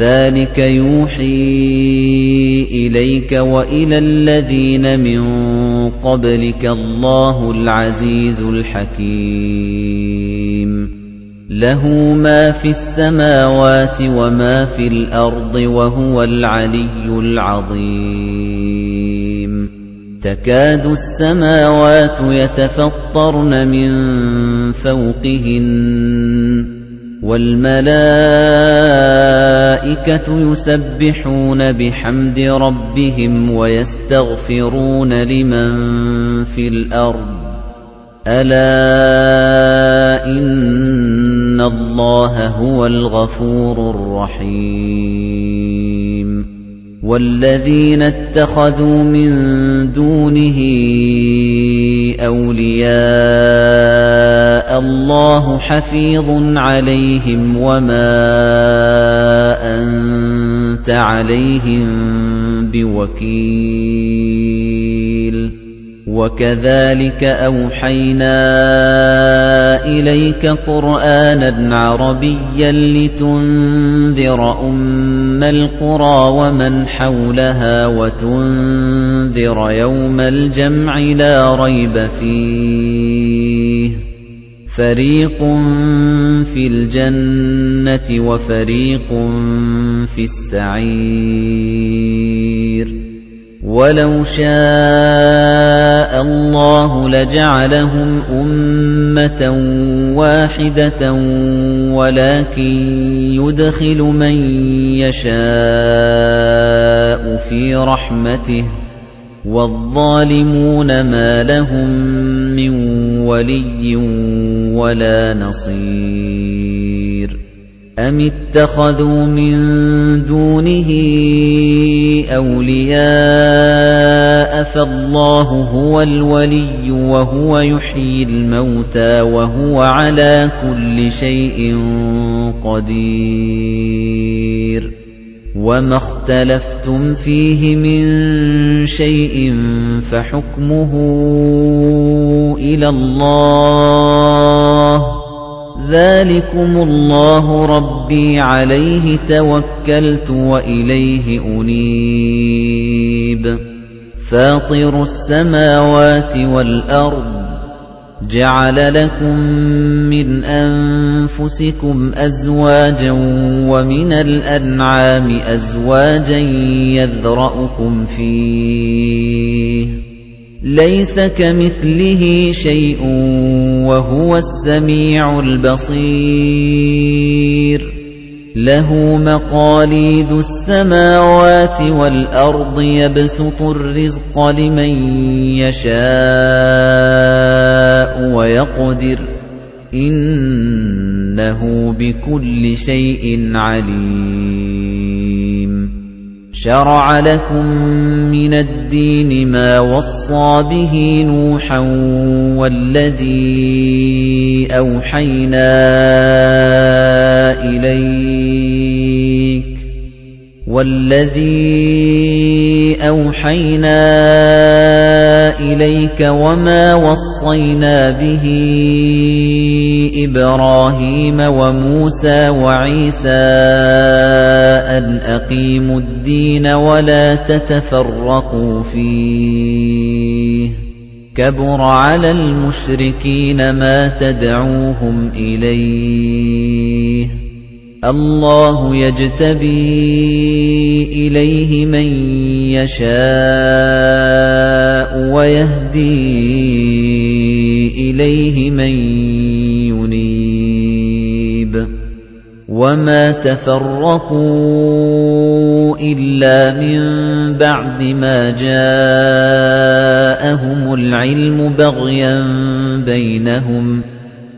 كذلك يوحي إليك وإلى الذين من قَبْلِكَ اللَّهُ الْعَزِيزُ الْحَكِيمُ لَهُ مَا فِي السَّمَاوَاتِ وَمَا فِي الْأَرْضِ وَهُوَ الْعَلِيُّ الْعَظِيمُ تَكَادُ السَّمَاوَاتُ يَتَفَطَّرْنَ مِن فَوْقِهِنَّ وَالْمَلَائِكَةُ يُسَبِّحُونَ بِحَمْدِ رَبِّهِمْ وَيَسْتَغْفِرُونَ لِمَن فِي الْأَرْضِ. أَلَا إِنَّ اللَّهَ هُوَ الْغَفُورُ الرَّحِيمُ. وَالَّذِينَ اتَّخَذُوا مِن دُونِهِ أَوْلِيَاءَ اللَّهُ حَفِيظٌ عَلَيْهِمْ وَمَا أَنتَ عَلَيْهِم بِوَكِيلٍ. وَكَذَلِكَ أَوْحَيْنَا إِلَيْكَ قُرْآنًا عَرَبِيًّا لِتُنذِرَ أُمَّ الْقُرَى وَمَنْ حَوْلَهَا وَتُنذِرَ يَوْمَ الْجَمْعِ لَا رَيْبَ فِيهِ. فَرِيقٌ فِي الْجَنَّةِ وَفَرِيقٌ فِي السَّعِيرِ. وَلَوْ شَاءَ اللَّهُ لَجَعَلَهُمْ أُمَّةً وَاحِدَةً وَلَكِن يُدْخِلُ مَن يَشَاءُ فِي رَحْمَتِهِ وَالظَّالِمُونَ مَا لَهُم مِّن وَلِيٍّ وَلَا نَصِيرٍ أَمِ اتَّخَذُوا مِن دُونِهِ أَوْلِيَاءَ فَاللَّهُ هُوَ الْوَلِيُّ وَهُوَ يُحْيِي الْمَوْتَى وَهُوَ عَلَى كُلِّ شَيْءٍ قَدِيرٌ وَمَا اخْتَلَفْتُمْ فِيهِ مِن شَيْءٍ فَحُكْمُهُ إِلَى اللَّهِ ذَلِكُمُ اللَّهُ رَبِّي عَلَيْهِ تَوَكَّلْتُ وَإِلَيْهِ أُنِيبُ. فَاطِرُ السَّمَاوَاتِ وَالْأَرْضِ جَعَلَ لَكُم مِّنْ أَنفُسِكُمْ أَزْوَاجًا وَمِنَ الْأَنْعَامِ أَزْوَاجًا يَذْرَؤُكُمْ فِيهِ. لَيْسَ كَمِثْلِهِ شَيْءٌ وَهُوَ السَّمِيعُ الْبَصِيرُ. لَهُ مَقَالِيدُ السَّمَاوَاتِ وَالْأَرْضِ يَبْسُطُ الرِّزْقَ لِمَن يَشَاءُ وَيَقْدِرُ. إِنَّهُ بِكُلِّ شَيْءٍ عَلِيمٌ. شَرَعَ لَكُم مِّنَ الدِّينِ مَا وَصَّىٰ بِهِ نُوحًا وَالَّذِي أَوْحَيْنَا إِلَيْكَ وَالَّذِي أَوْحَيْنَا إِلَيْكَ وَمَا وَصَّيْنَا بِهِ إِبْرَاهِيمَ وَمُوسَى وَعِيسَىٰ أَنْ أَقِيمُوا الدِّينَ وَلَا تَتَفَرَّقُوا فِيهِ. كَبُرَ عَلَى الْمُشْرِكِينَ مَا تَدْعُوهُمْ إِلَيْهِ. اللَّهُ يَجْتَبِي إِلَيْهِ مَن يَشَاءُ وَيَهْدِي إِلَيْهِ مَن يُنِيبُ. وَمَا تَفَرَّقُوا إِلَّا مِن بَعْدِ مَا جَاءَهُمُ الْعِلْمُ بَغْيًا بَيْنَهُمْ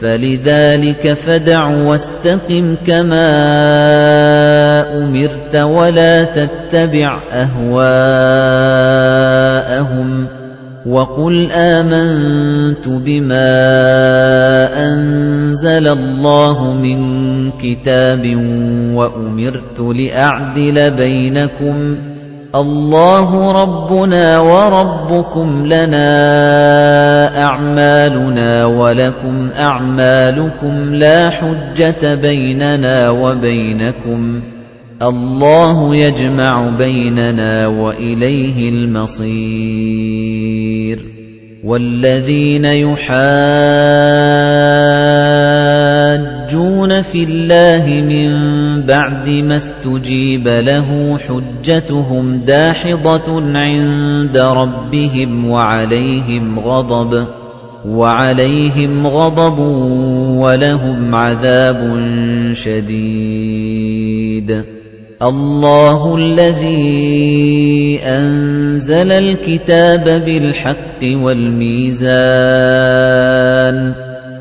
فَلِذَلِكَ فَدَعْ وَاسْتَقِمْ كَمَا أُمِرْتَ وَلَا تَتَّبِعْ أَهْوَاءَهُمْ وَقُلْ آمَنْتُ بِمَا أَنزَلَ اللَّهُ مِنْ كِتَابٍ وَأُمِرْتُ لِأَعْدِلَ بَيْنَكُمْ اللَّهُ رَبُّنَا وَرَبُّكُمْ لَنَا أَعْمَالُنَا وَلَكُمْ أَعْمَالُكُمْ لَا حُجَّةَ بَيْنَنَا وَبَيْنَكُمْ. اللَّهُ يَجْمَعُ بَيْنَنَا وَإِلَيْهِ الْمَصِيرُ. وَالَّذِينَ يُحَاجُّونَ فِي اللَّهِ مِن بَعْدِ مَا اسْتُجِيبَ لَهُ حُجَّتُهُمْ دَاحِضَةٌ عِندَ رَبِّهِمْ وَعَلَيْهِمْ غَضَبٌ وَعَلَيْهِمْ غَضَبٌ وَلَهُمْ عَذَابٌ شَدِيدٌ. اللَّهُ الَّذِي أَنزَلَ الْكِتَابَ بِالْحَقِّ وَالْمِيزَانَ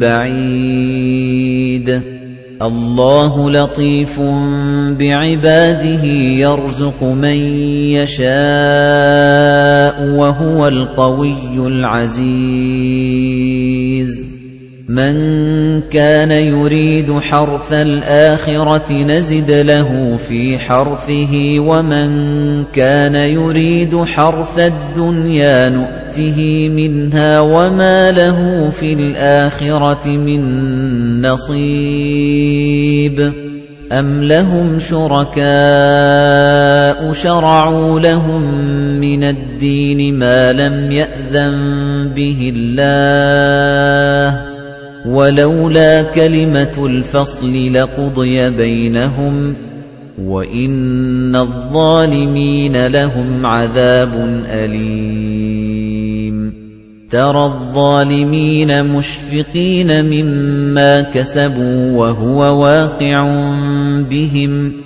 بَعِيدٍ اللَّهُ لَطِيفٌ بِعِبَادِهِ يَرْزُقُ مَن يَشَاءُ وَهُوَ الْقَوِيُّ الْعَزِيزُ. مَن كَانَ يُرِيدُ حَرْثَ الْآخِرَةِ نَزِدْ لَهُ فِي حَرْثِهِ وَمَن كَانَ يُرِيدُ حَرْثَ الدُّنْيَا نُؤْتِهِ مِنْهَا وَمَا لَهُ فِي الْآخِرَةِ مِن نَّصِيبٍ. أَمْ لَهُمْ شُرَكَاءُ شَرَعُوا لَهُم مِّنَ الدِّينِ مَا لَمْ يَأْذَن بِهِ اللَّهُ؟ وَلَوْلَا كَلِمَةُ الْفَصْلِ لَقُضِيَ بَيْنَهُمْ وَإِنَّ الظَّالِمِينَ لَهُمْ عَذَابٌ أَلِيمٌ. تَرَى الظَّالِمِينَ مُشْفِقِينَ مِمَّا كَسَبُوا وَهُوَ وَاقِعٌ بِهِمْ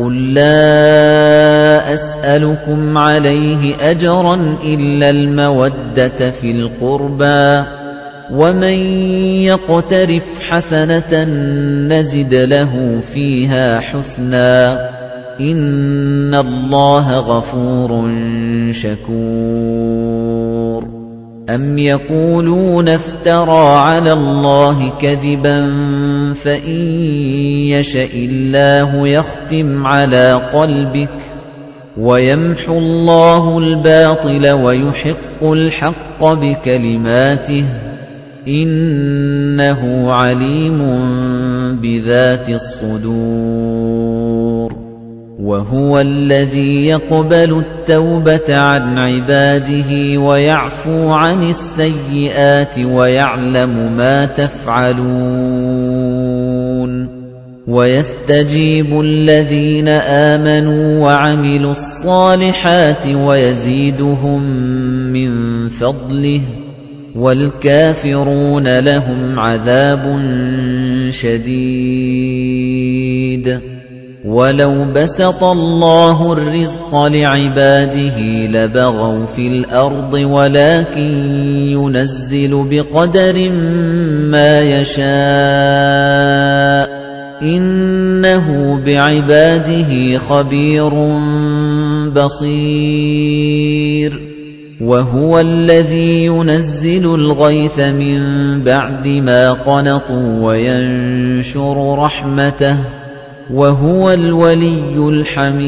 قُل لَّا أَسْأَلُكُمْ عَلَيْهِ أَجْرًا إِلَّا الْمَوَدَّةَ فِي الْقُرْبَى وَمَن يَقْتَرِفْ حَسَنَةً نَّزِدْ لَهُ فِيهَا حُسْنًا إِنَّ اللَّهَ غَفُورٌ شَكُورٌ أَمْ يَقُولُونَ افْتَرَىٰ عَلَى اللَّهِ كَذِبًا فَإِن يَشَإِ اللَّهُ يَخْتِمْ عَلَىٰ قَلْبِكَ وَيَمْحُو اللَّهُ الْبَاطِلَ وَيُحِقُّ الْحَقَّ بِكَلِمَاتِهِ إِنَّهُ عَلِيمٌ بِذَاتِ الصُّدُورِ وَهُوَ الَّذِي يَقْبَلُ التَّوْبَةَ عَنْ عِبَادِهِ وَيَعْفُو عَنِ السَّيِّئَاتِ وَيَعْلَمُ مَا تَفْعَلُونَ وَيَسْتَجِيبُ الَّذِينَ آمَنُوا وَعَمِلُوا الصَّالِحَاتِ وَيَزِيدُهُم مِّن فَضْلِهِ وَالْكَافِرُونَ لَهُمْ عَذَابٌ شَدِيدٌ وَلَوْ بَسَطَ اللَّهُ الرِّزْقَ لِعِبَادِهِ لَبَغَوْا فِي الْأَرْضِ وَلَكِن يُنَزِّلُ بِقَدَرٍ مَّا يَشَاءُ إِنَّهُ بِعِبَادِهِ خَبِيرٌ بَصِيرٌ وَهُوَ الَّذِي يُنَزِّلُ الْغَيْثَ مِن بَعْدِ مَا قَنَطُوا وَيَنشُرُ رَحْمَتَهُ وَهُوَ الْوَلِيُّ الْحَمِيدُ.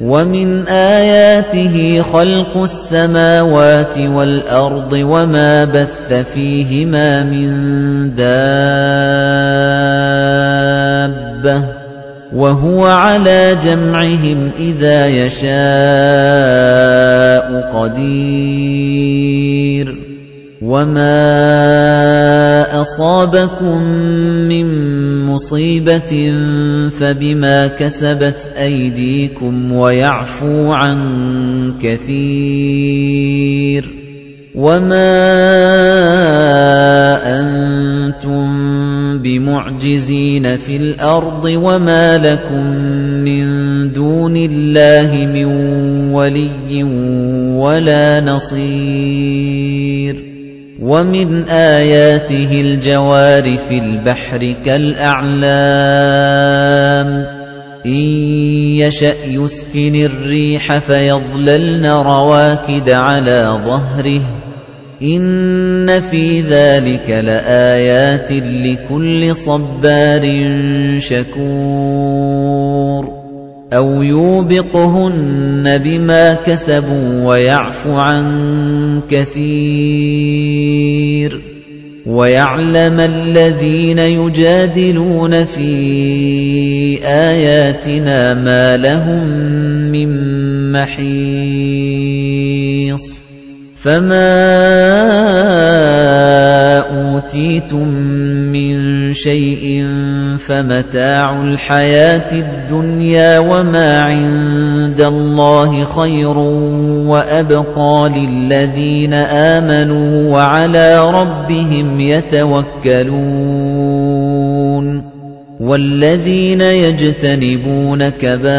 وَمِنْ آيَاتِهِ خَلْقُ السَّمَاوَاتِ وَالْأَرْضِ وَمَا بَثَّ فِيهِمَا مِن دَابَّةٍ. وَهُوَ عَلَى جَمْعِهِمْ إِذَا يَشَاءُ قَدِيرٌ. وَمَا أَصَابَكُم مِّن مُّصِيبَةٍ فَبِمَا كَسَبَتْ أَيْدِيكُمْ وَيَعْفُو عَن كَثِيرٍ وَمَا أَنتُم بِمُعْجِزِينَ فِي الْأَرْضِ وَمَا لَكُم مِّن دُونِ اللَّهِ مِن وَلِيٍّ وَلَا نَصِيرٍ وَمِنْ آيَاتِهِ الْجَوَارِ فِي الْبَحْرِ كَالْأَعْلَامِ. إِن يَشَأْ يُسْكِنِ الرِّيحَ فَيَظْلَلْنَ رَوَاكِدَ عَلَى ظَهْرِهِ. إِنَّ فِي ذَلِكَ لَآيَاتٍ لِكُلِّ صَبَّارٍ شَكُورٍ. أَوْ يُوبِقْهُنَّ بِمَا كَسَبُوا وَيَعْفُ عَن كَثِيرٍ وَيَعْلَمَ الَّذِينَ يُجَادِلُونَ فِي آيَاتِنَا مَا لَهُم مِّن مَّحِيصٍ فَمَا أُوتِيتُم مِّن شَيْءٍ فَمَتَاعُ الْحَيَاةِ الدُّنْيَا وَمَا عِندَ اللَّهِ خَيْرٌ وَأَبْقَىٰ لِلَّذِينَ آمَنُوا وَعَلَىٰ رَبِّهِمْ يَتَوَكَّلُونَ وَالَّذِينَ يَجْتَنِبُونَ كَبَائِرَ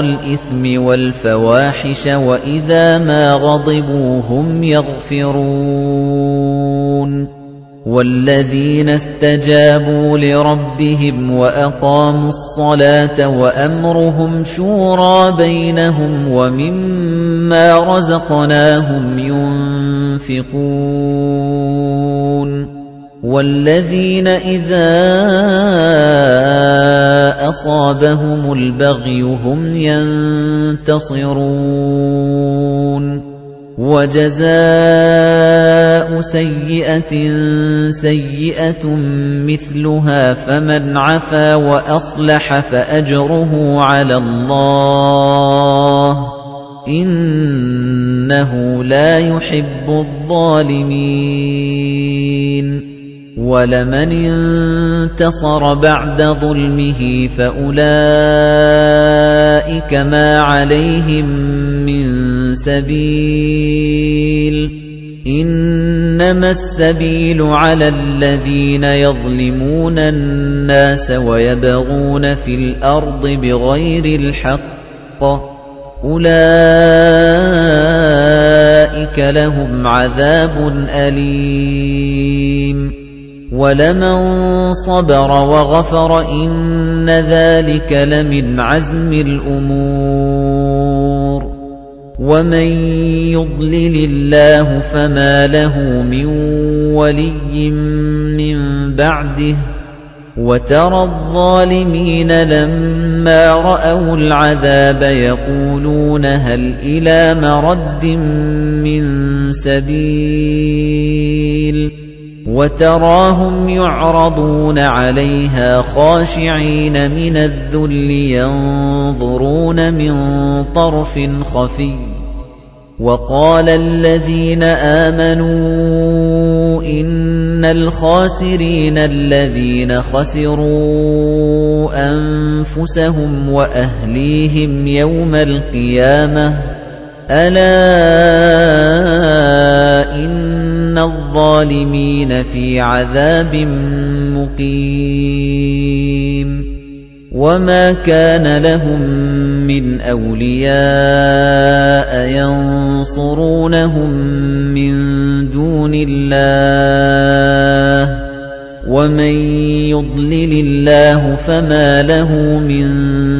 الْإِثْمِ وَالْفَوَاحِشَ وَإِذَا مَا غَضِبُوا هُمْ يَغْفِرُونَ وَالَّذِينَ اسْتَجَابُوا لِرَبِّهِمْ وَأَقَامُوا الصَّلَاةَ وَأَمْرُهُمْ شُورَىٰ بَيْنَهُمْ وَمِمَّا رَزَقْنَاهُمْ يُنفِقُونَ وَالَّذِينَ إِذَا أَصَابَهُمُ الْبَغْيُ هُمْ يَنتَصِرُونَ وَجَزَاءُ سَيِّئَةٍ سَيِّئَةٌ مِثْلُهَا فَمَنْ عَفَا وَأَصْلَحَ فَأَجْرُهُ عَلَى اللَّهِ إِنَّهُ لَا يُحِبُّ الظَّالِمِينَ وَلَمَنِ انتَصَرَ بَعْدَ ظُلْمِهِ فَأُولَئِكَ مَا عَلَيْهِم مِّن سَبِيلٍ إِنَّمَا السَّبِيلُ عَلَى الَّذِينَ يَظْلِمُونَ النَّاسَ وَيَبْغُونَ فِي الْأَرْضِ بِغَيْرِ الْحَقِّ أُولَئِكَ لَهُمْ عَذَابٌ أَلِيمٌ وَلَمَن صَبَرَ وَغَفَرَ إِنَّ ذَلِكَ لَمِنْ عَزْمِ الْأُمُورِ وَمَن يُضْلِلِ اللَّهُ فَمَا لَهُ مِن وَلِيٍّ مِّن بَعْدِهِ وَتَرَى الظَّالِمِينَ لَمَّا رَأَوُا الْعَذَابَ يَقُولُونَ هَلْ إِلَىٰ مَرَدٍّ مِّن سَبِيلٍ وَتَرَاهُمْ يُعْرَضُونَ عَلَيْهَا خَاشِعِينَ مِنَ الذُّلِّ يَنظُرُونَ مِن طَرْفٍ خَفِيٍّ وَقَالَ الَّذِينَ آمَنُوا إِنَّ الْخَاسِرِينَ الَّذِينَ خَسِرُوا أَنفُسَهُمْ وَأَهْلِيهِمْ يَوْمَ الْقِيَامَةِ أَلَا الظَّالِمِينَ فِي عَذَابٍ مُقِيمٍ وَمَا كَانَ لَهُم مِّنْ أَوْلِيَاءَ يَنصُرُونَهُم مِّن دُونِ اللَّهِ وَمَن يُضْلِلِ اللَّهُ فَمَا لَهُ مِن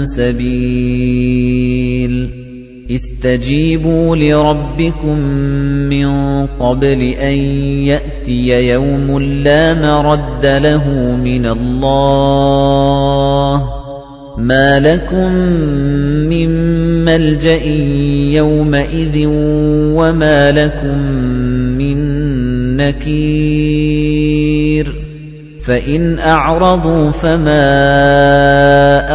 سَبِيلٍ اسْتَجِيبُوا لِرَبِّكُم مِّن قَبْلِ أَن يَأْتِيَ يَوْمٌ لَّا مَرَدَّ لَهُ مِنَ اللَّهِ مَا لَكُم مِّن مَّلْجَإٍ يَوْمَئِذٍ وَمَا لَكُم مِّن نَّكِيرٍ فَإِنْ أَعْرَضُوا فَمَا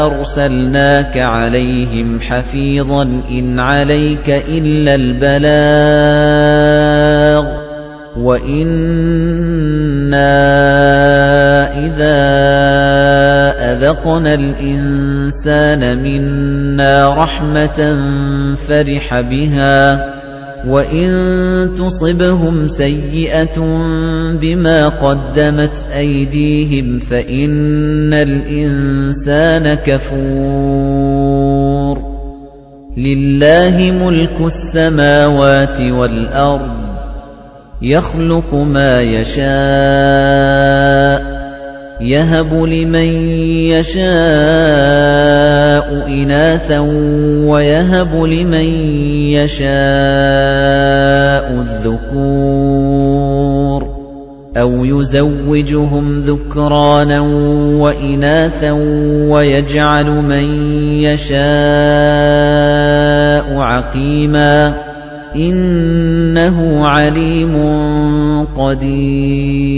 أَرْسَلْنَاكَ عَلَيْهِمْ حَفِيظًا إِنْ عَلَيْكَ إِلَّا الْبَلَاغُ وَإِنَّا إِذَا أَذَقْنَا الْإِنسَانَ مِنَّا رَحْمَةً فَرِحَ بِهَا وَإِن تُصِبْهُمْ سَيِّئَةٌ بِمَا قَدَّمَتْ أَيْدِيهِمْ فَإِنَّ الْإِنسَانَ كَفُورٌ لِلَّهِ مُلْكُ السَّمَاوَاتِ وَالْأَرْضِ يَخْلُقُ مَا يَشَاءُ يَهَبُ لِمَن يَشَاءُ إِنَاثًا وَيَهَبُ لِمَن يَشَاءُ الذُّكُورَ أَوْ يُزَوِّجُهُمْ ذُكْرَانًا وَإِنَاثًا وَيَجْعَلُ مَن يَشَاءُ عَقِيمًا إِنَّهُ عَلِيمٌ قَدِيرٌ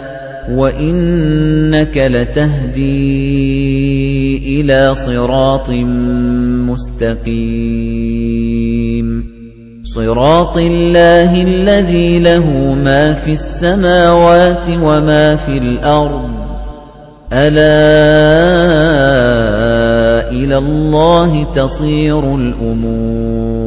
وَإِنَّكَ لَتَهْدِي إِلَى صِرَاطٍ مُسْتَقِيمٍ صِرَاطِ اللَّهِ الَّذِي لَهُ مَا فِي السَّمَاوَاتِ وَمَا فِي الْأَرْضِ أَلَا إِلَى اللَّهِ تَصِيرُ الْأُمُورُ